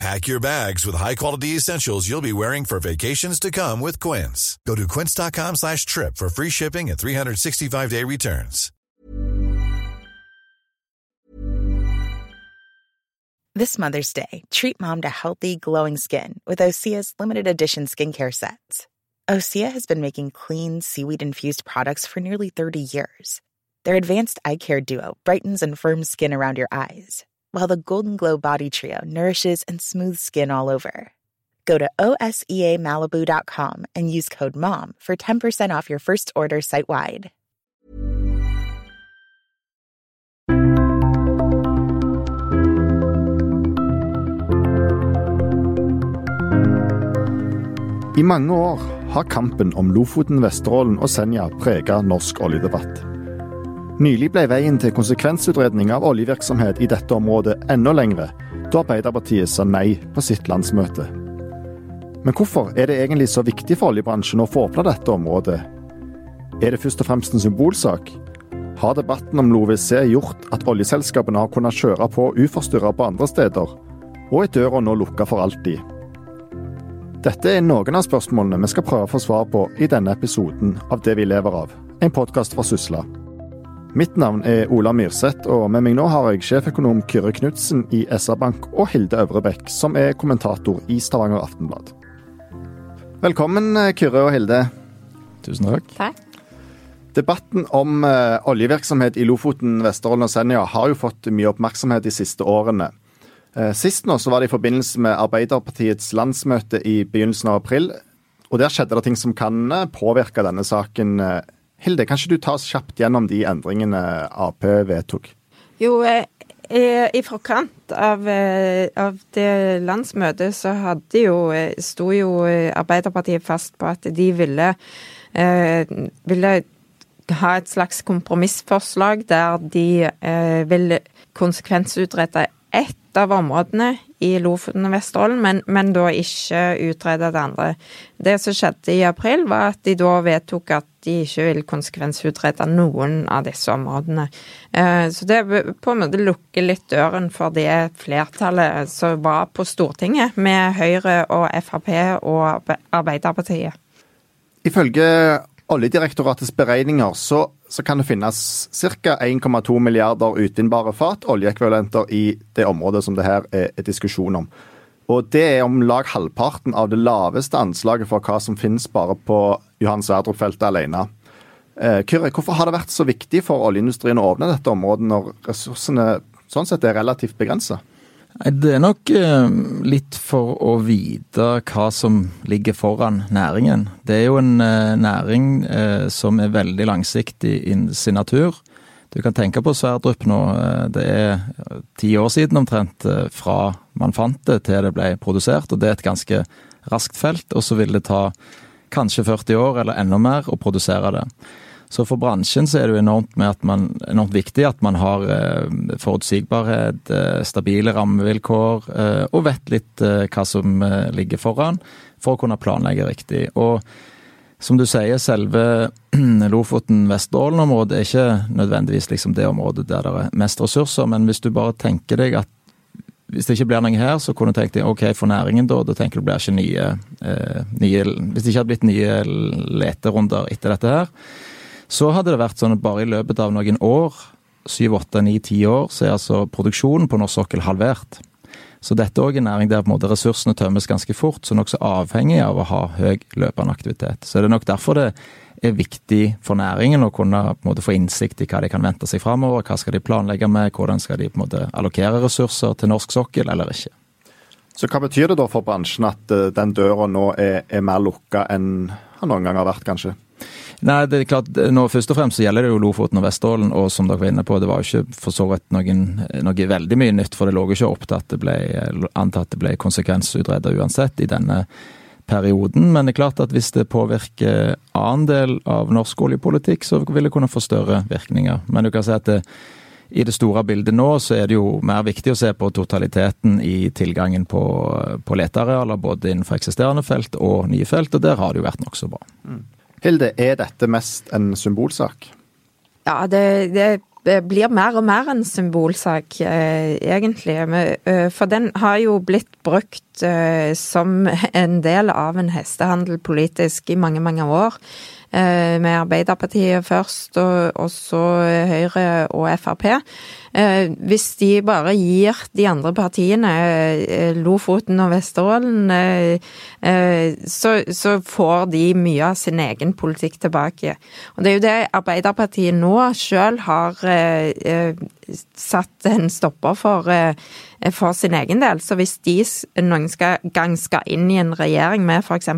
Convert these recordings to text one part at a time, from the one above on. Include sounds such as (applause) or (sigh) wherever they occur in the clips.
Pack your bags with high-quality essentials you'll be wearing for vacations to come with Quince. Go to quince.com slash trip for free shipping and 365-day returns. This Mother's Day, treat mom to healthy, glowing skin with Osea's limited edition skincare sets. Osea has been making clean, seaweed-infused products for nearly 30 years. Their advanced eye care duo brightens and firms skin around your eyes, while the Golden Glow Body Trio nourishes and smooths skin all over. Go to OSEAMalibu.com and use code MOM for 10% off your first order site wide. I mange år har kampen om Lofoten, Vesterålen og Senja prega norsk oljedebatt. Nylig ble veien til konsekvensutredning av oljevirksomhet i dette området enda lengre, da Arbeiderpartiet sa nei på sitt landsmøte. Men hvorfor er det egentlig så viktig for oljebransjen å få åpna dette området? Er det først og fremst en symbolsak? Har debatten om LoVC gjort at oljeselskapene har kunnet kjøre på uforstyrra på andre steder, og er døra nå lukka for alltid? Dette er noen av spørsmålene vi skal prøve å få svar på i denne episoden av Det vi lever av, en podkast fra Sysla. Mitt navn er Ola Myrseth, og med meg nå har jeg sjeføkonom Kyrre Knutsen i SR-Bank og Hilde Øvrebekk, som er kommentator i Stavanger Aftenblad. Velkommen, Kyrre og Hilde. Tusen takk. Takk. Debatten om eh, oljevirksomhet i Lofoten, Vesterålen og Senja har jo fått mye oppmerksomhet de siste årene. Eh, Sist nå så var det i forbindelse med Arbeiderpartiets landsmøte i begynnelsen av april. Og der skjedde det ting som kan eh, påvirke denne saken. Hilde, kan ikke du ta oss kjapt gjennom de endringene Ap vedtok? Jo, eh, eh, i forkant av, eh, av det landsmøtet så hadde jo, sto jo Arbeiderpartiet fast på at de ville, eh, ville ha et slags kompromissforslag der de eh, ville konsekvensutrede ett av områdene i Lofoten og Vesterålen, men, men da ikke utrede det andre. Det som skjedde i april, var at de da vedtok at de ikke vil konsekvensutrede noen av disse områdene. Eh, Så det på en måte lukker litt døren for det flertallet som var på Stortinget, med Høyre og Frp og Arbe- Arbeiderpartiet. Ifølge Oljedirektoratets beregninger så, så kan det finnes ca. 1,2 milliarder utvinnbare fat oljeekvivalenter i det området som det her er, diskusjon om. Og det er om lag halvparten av det laveste anslaget for hva som finnes bare på Johan Sverdrup-feltet alene. Eh, Kyrre, hvorfor har det vært så viktig for oljeindustrien å åpne dette området når ressursene sånn sett er relativt begrensa? Det er nok eh, litt for å vite hva som ligger foran næringen. Det er jo en eh, næring eh, som er veldig langsiktig i sin natur. Du kan tenke på Sverdrup nå. Det er ti år siden omtrent fra man fant det til det ble produsert, og det er et ganske raskt felt. Og så vil det ta kanskje 40 år eller enda mer å produsere det. Så for bransjen så er det jo enormt, man, enormt viktig at man har eh, forutsigbarhet, eh, stabile rammevilkår eh, og vet litt hva som ligger foran, for å kunne planlegge riktig. Og som du sier, selve (clears throat) Lofoten-Vesterålen-området er ikke nødvendigvis liksom det området der det er mest ressurser, men hvis du bare tenker deg at hvis det ikke blir noe her, så kunne du tenkt deg ok, for næringen da, da tenker du blir ikke nye, eh, nye Hvis det ikke hadde blitt nye leterunder etter dette her, så hadde det vært sånn at bare i løpet av noen år, syv, åtte, ni, ti år, så er altså produksjonen på norsk sokkel halvert. Så dette er òg en næring der på en måte ressursene tømmes ganske fort, så nokså avhengig av å ha høy løpende aktivitet. Så det er nok derfor det er viktig for næringen å kunne på en måte få innsikt i hva de kan vente seg framover. Hva skal de planlegge med, hvordan skal de på en måte allokere ressurser til norsk sokkel eller ikke. Så hva betyr det da for bransjen at eh, den døra nå er, er mer lukka enn den noen gang har vært, kanskje? Nei, det er klart, nå Først og fremst så gjelder det jo Lofoten og Vesterålen, og som dere var inne på, det var jo ikke for så vidt noen, noe veldig mye nytt, for det lå ikke opp til at det ble antatt det ble konsekvensutredet uansett i denne perioden. Men det er klart at hvis det påvirker annen del av norsk oljepolitikk, så vil det kunne få større virkninger. Men du kan si at det, i det store bildet nå, så er det jo mer viktig å se på totaliteten i tilgangen på, på letearealer, både innenfor eksisterende felt og nye felt, og der har det jo vært nokså bra. Mm. Hilde, er dette mest en symbolsak? Ja, det, det blir mer og mer en symbolsak, eh, egentlig. Eh, for den har jo blitt brukt eh, som en del av en hestehandel politisk i mange, mange år. Eh, med Arbeiderpartiet først, og, og så Høyre og Frp. Eh, hvis de bare gir de andre partiene eh, Lofoten og Vesterålen, så, så, får de mye av sin egen politikk tilbake. Og det er jo det Arbeiderpartiet nå sjøl har satt en stopper for for sin egen del. Så hvis de noen gang skal inn i en regjering med f.eks.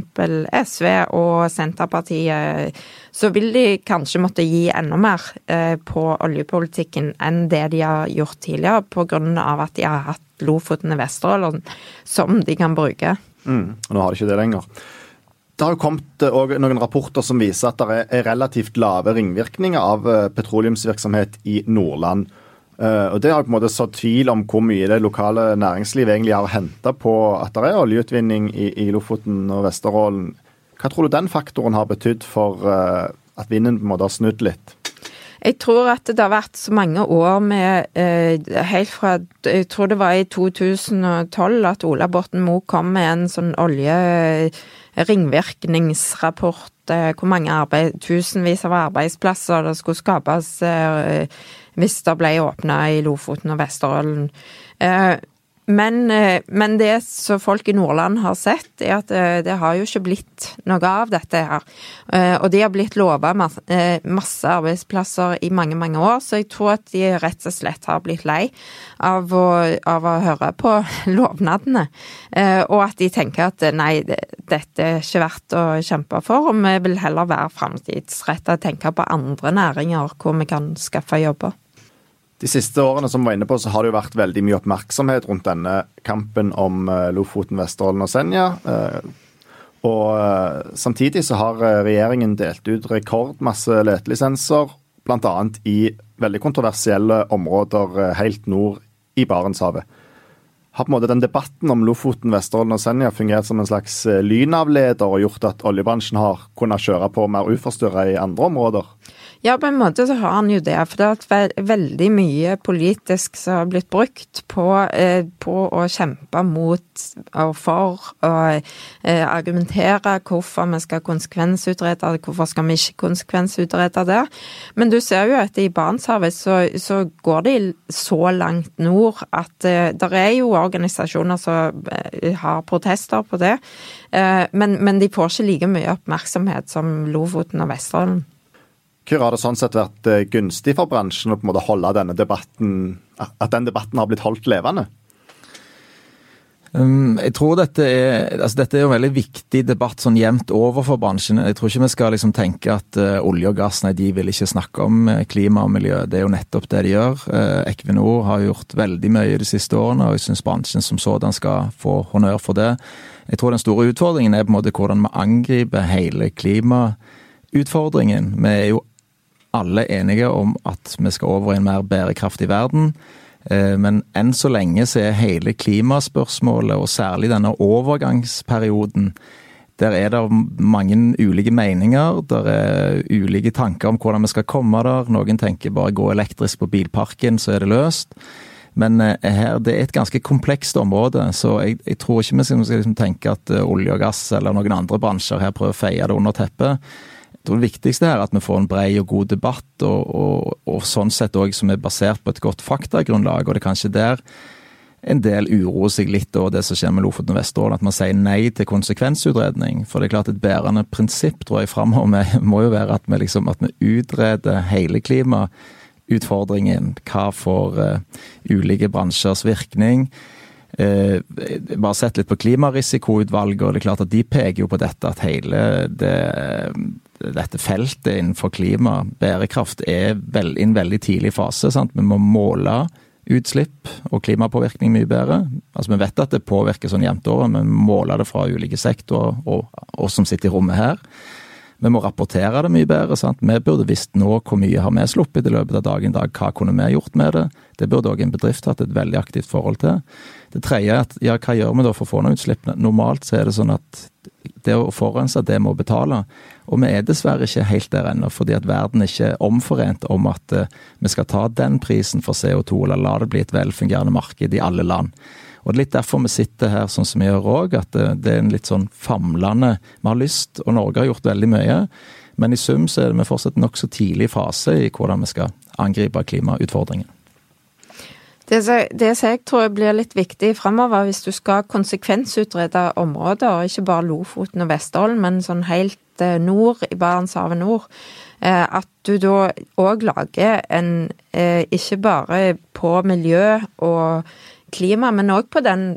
SV og Senterpartiet, så vil de kanskje måtte gi enda mer eh, på oljepolitikken enn det de har gjort tidligere, pga. at de har hatt Lofoten og Vesterålen som de kan bruke. Mm, nå har de ikke det lenger. Det har jo kommet eh, noen rapporter som viser at det er relativt lave ringvirkninger av eh, petroleumsvirksomhet i Nordland. Uh, og Det har på en måte sådd tvil om hvor mye det lokale næringslivet egentlig har henta på at det er oljeutvinning i, i, Lofoten og Vesterålen. Hva tror du den faktoren har betydd for uh, at vinden på en måte har snudd litt? Jeg tror at det har vært så mange år med uh, Helt fra Jeg tror det var i 2012 at Ola Borten Moe kom med en sånn olje ringvirkningsrapport. Hvor mange arbeid, tusenvis av arbeidsplasser det skulle skapes hvis det ble åpna i Lofoten og Vesterålen. Eh, men, eh, men, det som folk i Nordland har sett, er at eh, det har jo ikke blitt noe av dette her. Og de har blitt lova masse arbeidsplasser i mange, mange år, så jeg tror at de rett og slett har blitt lei av å, av å høre på (laughs) lovnadene. Og at de tenker at nei, dette er ikke verdt å kjempe for, og vi vil heller være framtidsretta og tenke på andre næringer hvor vi kan skaffe jobber. De siste årene som var inne på, så har det jo vært veldig mye oppmerksomhet rundt denne kampen om eh, Lofoten, Vesterålen og Senja. Eh, og eh, samtidig så har regjeringen delt ut rekordmasse letelisenser, bl.a. i veldig kontroversielle områder helt nord i Barentshavet. Har på en måte den debatten om Lofoten, Vesterålen og Senja fungert som en slags lynavleder og gjort at oljebransjen har kunnet kjøre på mer uforstyrra i andre områder? Ja, på en måte så har han jo det. For det har vært veldig mye politisk som har blitt brukt på, eh, på å kjempe mot og for å eh, argumentere hvorfor vi skal konsekvensutrede det, hvorfor skal vi ikke konsekvensutrede det. Men du ser jo at i Barentshavet så, så går de så langt nord at eh, det er jo organisasjoner som eh, har protester på det. Eh, men, men de får ikke like mye oppmerksomhet som Lofoten og Vesterålen. Hvor har det sånn sett vært eh, gunstig for bransjen å på en måte holde denne debatten, at den debatten har blitt holdt levende? Um, jeg tror dette er, altså dette er en veldig viktig debatt sånn jevnt over for bransjen. Jeg tror ikke vi skal liksom tenke at uh, olje og gass nei, de vil ikke snakke om uh, klima og miljø. Det er jo nettopp det de gjør. Equinor har gjort veldig mye de siste årene, og jeg syns bransjen som sådan skal få honnør for det. Jeg tror den store utfordringen er på en måte hvordan vi angriper hele klimautfordringen. Vi er jo alle enige om at vi skal over i en mer bærekraftig verden. Eh, men enn så lenge så er hele klimaspørsmålet, og særlig denne overgangsperioden, der er det mange ulike meninger. Der er ulike tanker om hvordan vi skal komme der. Noen tenker bare gå elektrisk på bilparken, så er det løst. Men eh, her, det er et ganske komplekst område, så jeg, jeg tror ikke vi skal liksom tenke at eh, olje og gass eller noen andre bransjer her prøver å feie det under teppet det viktigste er at vi får en bred og god debatt, og, og, og sånn sett òg som er basert på et godt faktagrunnlag. og Det er kanskje der en del uroer seg litt over det som skjer med Lofoten og Vesterålen, at man sier nei til konsekvensutredning. For det er klart et bærende prinsipp tror jeg framover (laughs) må jo være at vi, liksom, at vi utreder hele klimautfordringen. Hva får uh, ulike bransjers virkning? Eh, bare sett litt på Klimarisikoutvalget, og det er klart at de peker jo på dette at hele det, dette feltet innenfor klima, bærekraft, er vel, i en veldig tidlig fase. Sant? Vi må måle utslipp og klimapåvirkning mye bedre. Altså Vi vet at det påvirker sånn jevnt over, men vi måler det fra ulike sektorer og oss som sitter i rommet her. Vi må rapportere det mye bedre. sant? Vi burde visst nå hvor mye har vi sluppet i løpet av dagen i dag, hva kunne vi gjort med det? Det burde òg en bedrift hatt et veldig aktivt forhold til. Det tredje er at ja, hva gjør vi da for å få ned utslippene? Normalt så er det sånn at det å forurense, det må betale. Og vi er dessverre ikke helt der ennå, fordi at verden ikke er omforent om at uh, vi skal ta den prisen for CO2, eller la det bli et velfungerende marked i alle land. Og det er litt derfor vi sitter her sånn som vi gjør òg, at det, det, er en litt sånn famlende Vi har lyst, og Norge har gjort veldig mye, men i sum så er vi fortsatt nokså tidlig fase i hvordan vi skal angripe klimautfordringen. Det, det som jeg tror blir litt viktig fremover, hvis du skal konsekvensutrede områder, ikke bare Lofoten og Vesterålen, men sånn helt eh, nord, i Barentshavet nord, eh, at du da òg lager en eh, Ikke bare på miljø og klima, men òg på den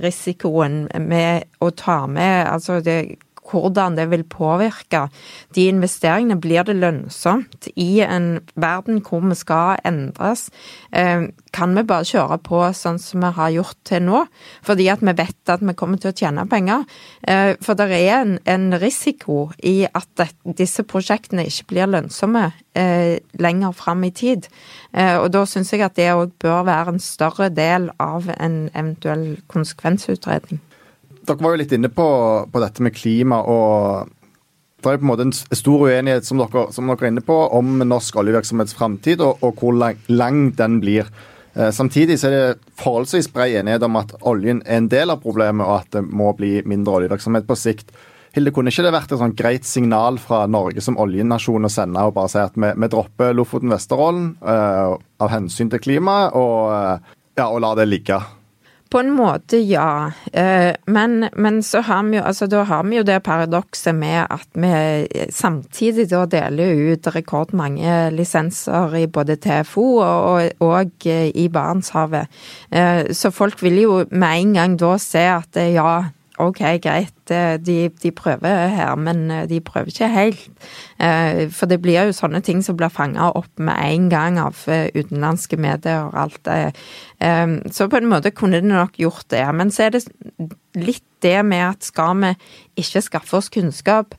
risikoen med å ta med altså det, hvordan det vil påvirke de investeringene. Blir det lønnsomt i en verden hvor vi skal endres? Eh, kan vi bare kjøre på sånn som vi har gjort til nå, fordi at vi vet at vi kommer til å tjene penger? Eh, for det er en, risiko i at disse prosjektene ikke blir lønnsomme eh, lenger fram i tid. Og da syns jeg at det òg bør være en større del av en eventuell konsekvensutredning. Dere var jo litt inne på, på dette med klima og det er på en måte en stor uenighet som dere, som dere er inne på, om norsk oljevirksomhets framtid og, og, hvor lang, lang, den blir. Eh, samtidig så er det forholdsvis bred enighet om at oljen er en del av problemet, og at det må bli mindre oljevirksomhet på sikt. Hilde, kunne ikke det vært et sånn greit signal fra Norge som oljenasjon å sende og bare si at vi, vi dropper Lofoten-Vesterålen uh, av hensyn til klimaet, og, uh, ja, og la det ligge? På en måte, ja. Uh, men, men, så har vi jo, altså, da har vi jo det paradokset med at vi samtidig da deler ut rekordmange lisenser i både TFO og, og i Barentshavet. Så folk vil jo med en gang da se at ja, OK, greit, eh, de, de, prøver her, men eh, de prøver ikke helt. Eh, for det blir jo sånne ting som blir fanga opp med en gang av utenlandske medier og alt det. Så på en måte kunne det nok gjort det. Men så er det litt det med at skal vi ikke skaffe oss kunnskap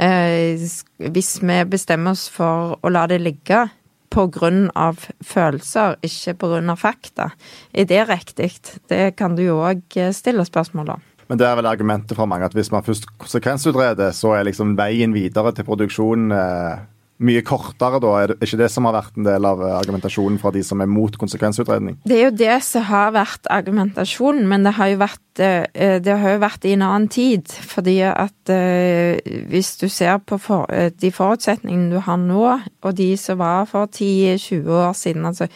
Hvis vi bestemmer oss for å la det ligge, på grunn av følelser, ikke på grunn av fakta. Er det riktig? Det kan du jo òg stille spørsmål om. Men det er vel argumentet fra mange at hvis man først konsekvensutreder, så er liksom veien videre til produksjon eh, mye kortere, da? Er det ikke det som har vært en del av eh, argumentasjonen fra de som er mot konsekvensutredning? Det er jo det som har vært argumentasjonen, men det har jo vært, eh, det har jo vært i en annen tid. Fordi at eh, hvis du ser på for, de forutsetningene du har nå, og de som var for 10-20 år siden altså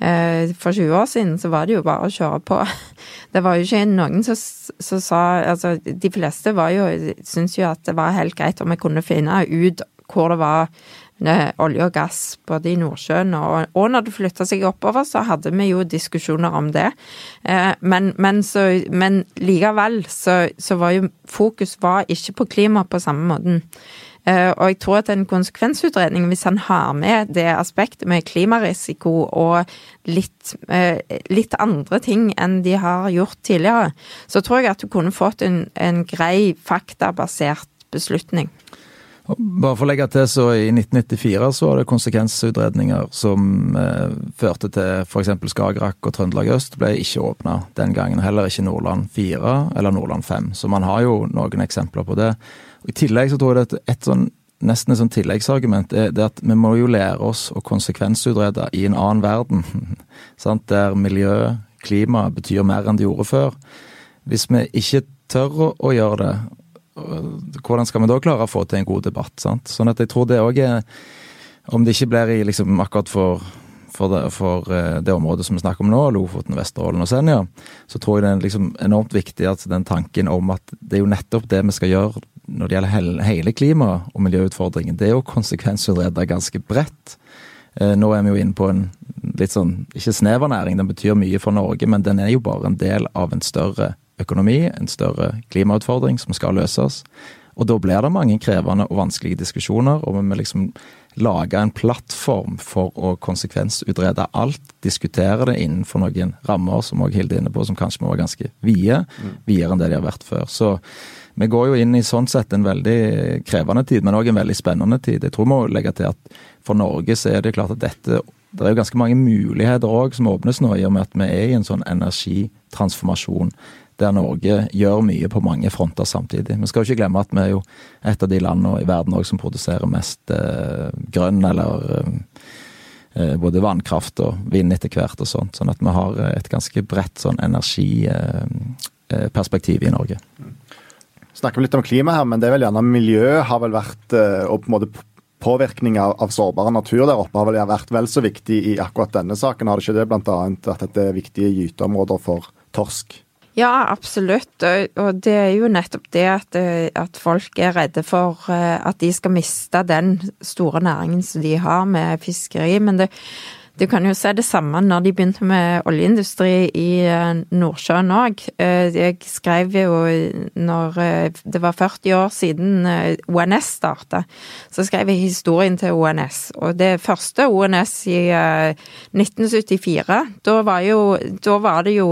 for 20 år siden så var det jo bare å kjøre på. (laughs) Det var jo ikke noen som, som sa Altså, de fleste syntes jo at det var helt greit om vi kunne finne ut hvor det var eh, olje og gass både i Nordsjøen og, og når det flytta seg oppover, så hadde vi jo diskusjoner om det. Eh, men, men, så, men likevel så, så, var jo fokus var ikke på klima på samme måten. Eh, og jeg tror at en konsekvensutredning, hvis han har med det aspektet med klimarisiko og litt, eh, litt andre ting enn de har gjort tidligere, så tror jeg at du kunne fått en, en grei faktabasert beslutning. Bare for å legge til, så I 1994 så var det konsekvensutredninger som eh, førte til f.eks. Skagerrak og Trøndelag øst ble ikke åpna den gangen. Heller ikke Nordland 4 eller Nordland 5. Så man har jo noen eksempler på det. Og I tillegg så tror jeg er et sånn, nesten et sånn tilleggsargument er det at vi må jo lære oss å konsekvensutrede i en annen verden. (laughs) Der miljø, klima betyr mer enn det gjorde før. Hvis vi ikke tør å gjøre det, hvordan skal vi da klare å få til en god debatt? Sant? Sånn at jeg tror det òg er Om det ikke blir i liksom akkurat for for, det, for eh, det, området som vi snakker om nå, Lofoten, Vesterålen og Senja, så tror jeg det er liksom enormt viktig at den tanken om at det er jo nettopp det vi skal gjøre når det gjelder hele klima- og miljøutfordringen, det er jo konsekvensutrede ganske bredt. Eh, nå er vi jo inne på en litt sånn, ikke snever næring, den betyr mye for Norge, men den er jo bare en del av en større økonomi, en større klimautfordring som skal løses. Og da blir det mange krevende og vanskelige diskusjoner, og vi må liksom lage en plattform for å konsekvensutrede alt, diskutere det innenfor noen rammer, som også Hilde er inne på, som kanskje må være ganske vide, mm. videre enn det de har vært før. Så vi går jo inn i sånn sett en veldig krevende tid, men òg en veldig spennende tid. Jeg tror vi må legge til at for Norge så er det klart at dette Det er jo ganske mange muligheter òg som åpnes nå, i og med at vi er i en sånn energitransformasjon der Norge gjør mye på mange fronter samtidig. Vi skal jo ikke glemme at vi er jo et av de landene i verden også som produserer mest eh, grønn eller eh, eh både vannkraft og vind etter hvert og sånt. Sånn at vi har et ganske bredt sånn energiperspektiv eh, i Norge. Snakker vi litt om klima her, men det er vel gjerne miljø har vel vært eh, og på en måte påvirkning av, av sårbar natur der oppe har vel vært vel så viktig i akkurat denne saken. Har det ikke det bl.a. at dette er viktige gyteområder for torsk? Ja, absolutt. Og det er jo nettopp det at, at, folk er redde for eh, at de skal miste den store næringen som de har med fiskeri. Men det, du kan jo se det samme når de begynte med oljeindustri i eh, Nordsjøen òg. Eh, jeg skrev jo når eh, det var 40 år siden ONS starta, så skrev jeg historien til ONS. Og det første ONS i 1974, da var, jo, da var det jo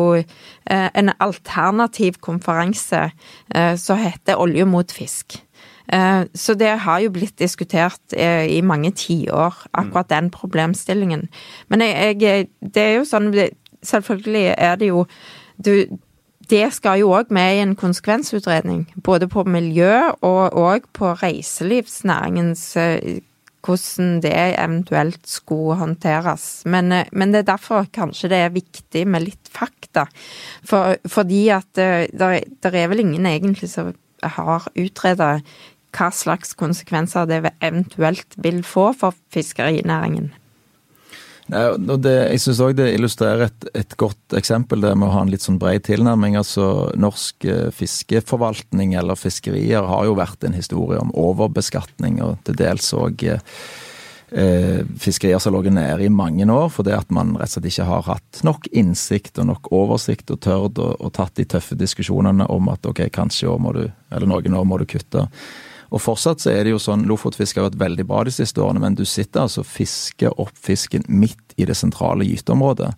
en alternativ konferanse som heter Olje mot fisk. Eh, så det har jo blitt diskutert eh, i mange tiår, akkurat den problemstillingen. Men jeg, jeg, det er jo sånn Selvfølgelig er det jo du, Det skal jo òg med i en konsekvensutredning. Både på miljø og, òg på reiselivsnæringens eh, hvordan det eventuelt skulle håndteres. Men, men, det er derfor kanskje det er viktig med litt fakta. For, fordi at det, det er vel ingen egentlig som har utreda hva slags konsekvenser det eventuelt vil få for fiskerinæringen. Nei, det, jeg syns òg det illustrerer et, et, godt eksempel det med å ha en litt sånn bred tilnærming. Altså, Norsk eh, fiskeforvaltning eller fiskerier har jo vært en historie om overbeskatning, og til dels òg eh, eh, fiskerier som har ligget nede i mange år fordi at man rett og slett ikke har hatt nok innsikt og nok oversikt og tørt og, tatt de tøffe diskusjonene om at ok, kanskje år må du, eller noen år må du kutte. Og fortsatt så er det jo sånn, Lofotfisket har vært veldig bra de siste årene, men du sitter altså og fisker opp fisken midt i det sentrale gyteområdet.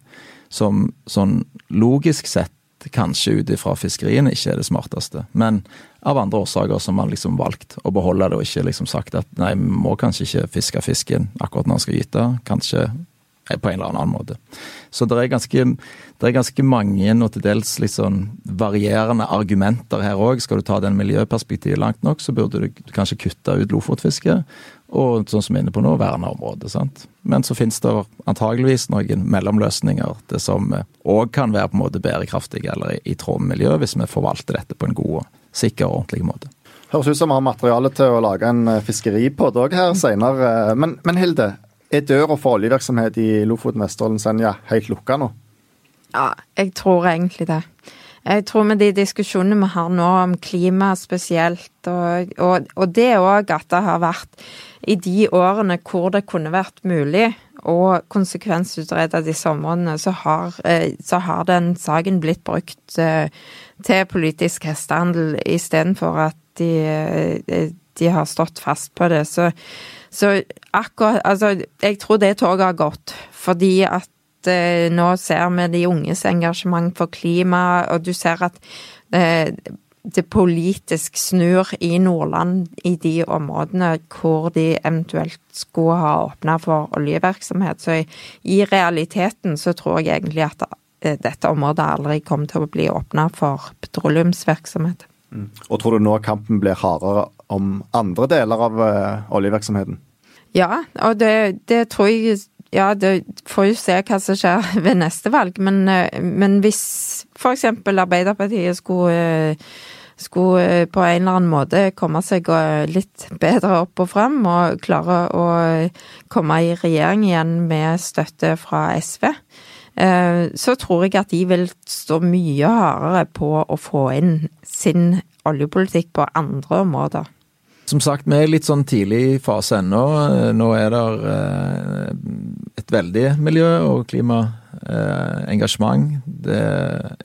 Som sånn logisk sett kanskje ut ifra fiskeriene ikke er det smarteste. Men av andre årsaker som man liksom valgt å beholde det, og ikke liksom sagt at nei, vi må kanskje ikke fiske fisken akkurat når den skal gyte. Kanskje på en eller annen måte. Så det er ganske, det er ganske mange og til dels litt sånn varierende argumenter her òg. Skal du ta den miljøperspektivet langt nok, så burde du kanskje kutte ut lofotfisket. Og sånn som vi er inne på nå, verne området. sant? Men så finnes det antageligvis noen mellomløsninger det som òg kan være på en måte bærekraftige eller i, tråd med miljøet, hvis vi forvalter dette på en god, sikker og ordentlig måte. Høres ut som vi har materiale til å lage en eh, fiskeripod òg her seinere. Men, men Hilde, er døra for oljevirksomhet i Lofoten, Vesterålen, Senja helt lukka nå? Ja, jeg tror egentlig det. Jeg tror med de diskusjonene vi har nå om klima spesielt, og, og, og det òg at det har vært i de årene hvor det kunne vært mulig å konsekvensutrede disse områdene, så har, eh, så har den saken blitt brukt eh, til politisk hestehandel istedenfor at de, eh, de har stått fast på det. Så så akkurat Altså, jeg tror det toget har gått, fordi at eh, nå ser vi de unges engasjement for klima, og du ser at eh, det politisk snur i Nordland i de områdene hvor de eventuelt skulle ha åpna for oljevirksomhet. Så i, i, realiteten så tror jeg egentlig at eh, dette området aldri kommer til å bli åpna for petroleumsvirksomhet. Mm. Og tror du nå kampen blir hardere om andre deler av uh, oljevirksomheten? Ja, og det, det, tror jeg Ja, det får jo se hva som skjer (laughs) ved neste valg, men, uh, men hvis f.eks. Arbeiderpartiet skulle, uh, skulle på en eller annen måte komme seg litt bedre opp og frem, og klare å komme i regjering igjen med støtte fra SV, så tror jeg at de vil stå mye hardere på å få inn sin oljepolitikk på andre områder. Som sagt, vi er litt sånn tidlig fase ennå. Nå er det eh, et veldig miljø- og klimaengasjement. Det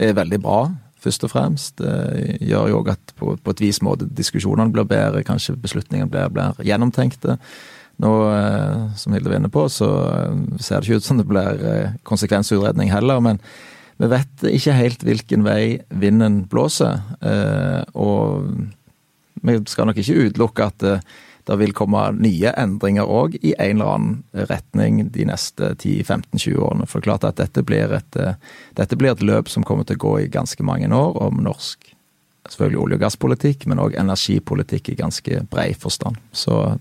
er veldig bra. først og fremst. Det gjør jo òg at på, på, et vis måte diskusjonene blir bedre, kanskje beslutningene blir, blir gjennomtenkte. Nå, eh, som Hilde var inne på, så eh, ser det ikke ut som det blir konsekvensutredning heller. Men vi vet ikke helt hvilken vei vinden blåser. Og vi skal nok ikke utelukke at det vil komme nye endringer òg i en eller annen retning de neste 10-15-20 årene. For det er klart at dette blir, et, dette blir et løp som kommer til å gå i ganske mange år om norsk selvfølgelig olje- og gasspolitikk, men òg energipolitikk i ganske brei forstand. Så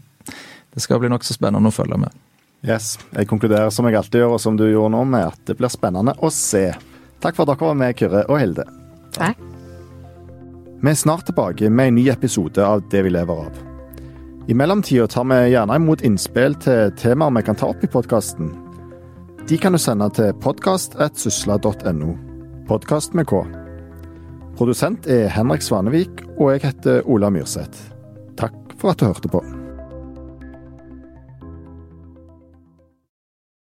det skal bli nokså spennende å følge med. Yes. Jeg konkluderer som jeg alltid gjør, og som du gjorde nå, med at det blir spennende å se. Takk for at dere var med, Kyrre og Hilde. Takk. Vi er snart tilbake med en ny episode av Det vi lever av. I mellomtida tar vi gjerne imot innspill til temaer vi kan ta opp i podkasten. De kan du sende til podkast.sysla.no. Podkast med K. Produsent er Henrik Svanevik, og jeg heter Ola Myrseth. Takk for at du hørte på.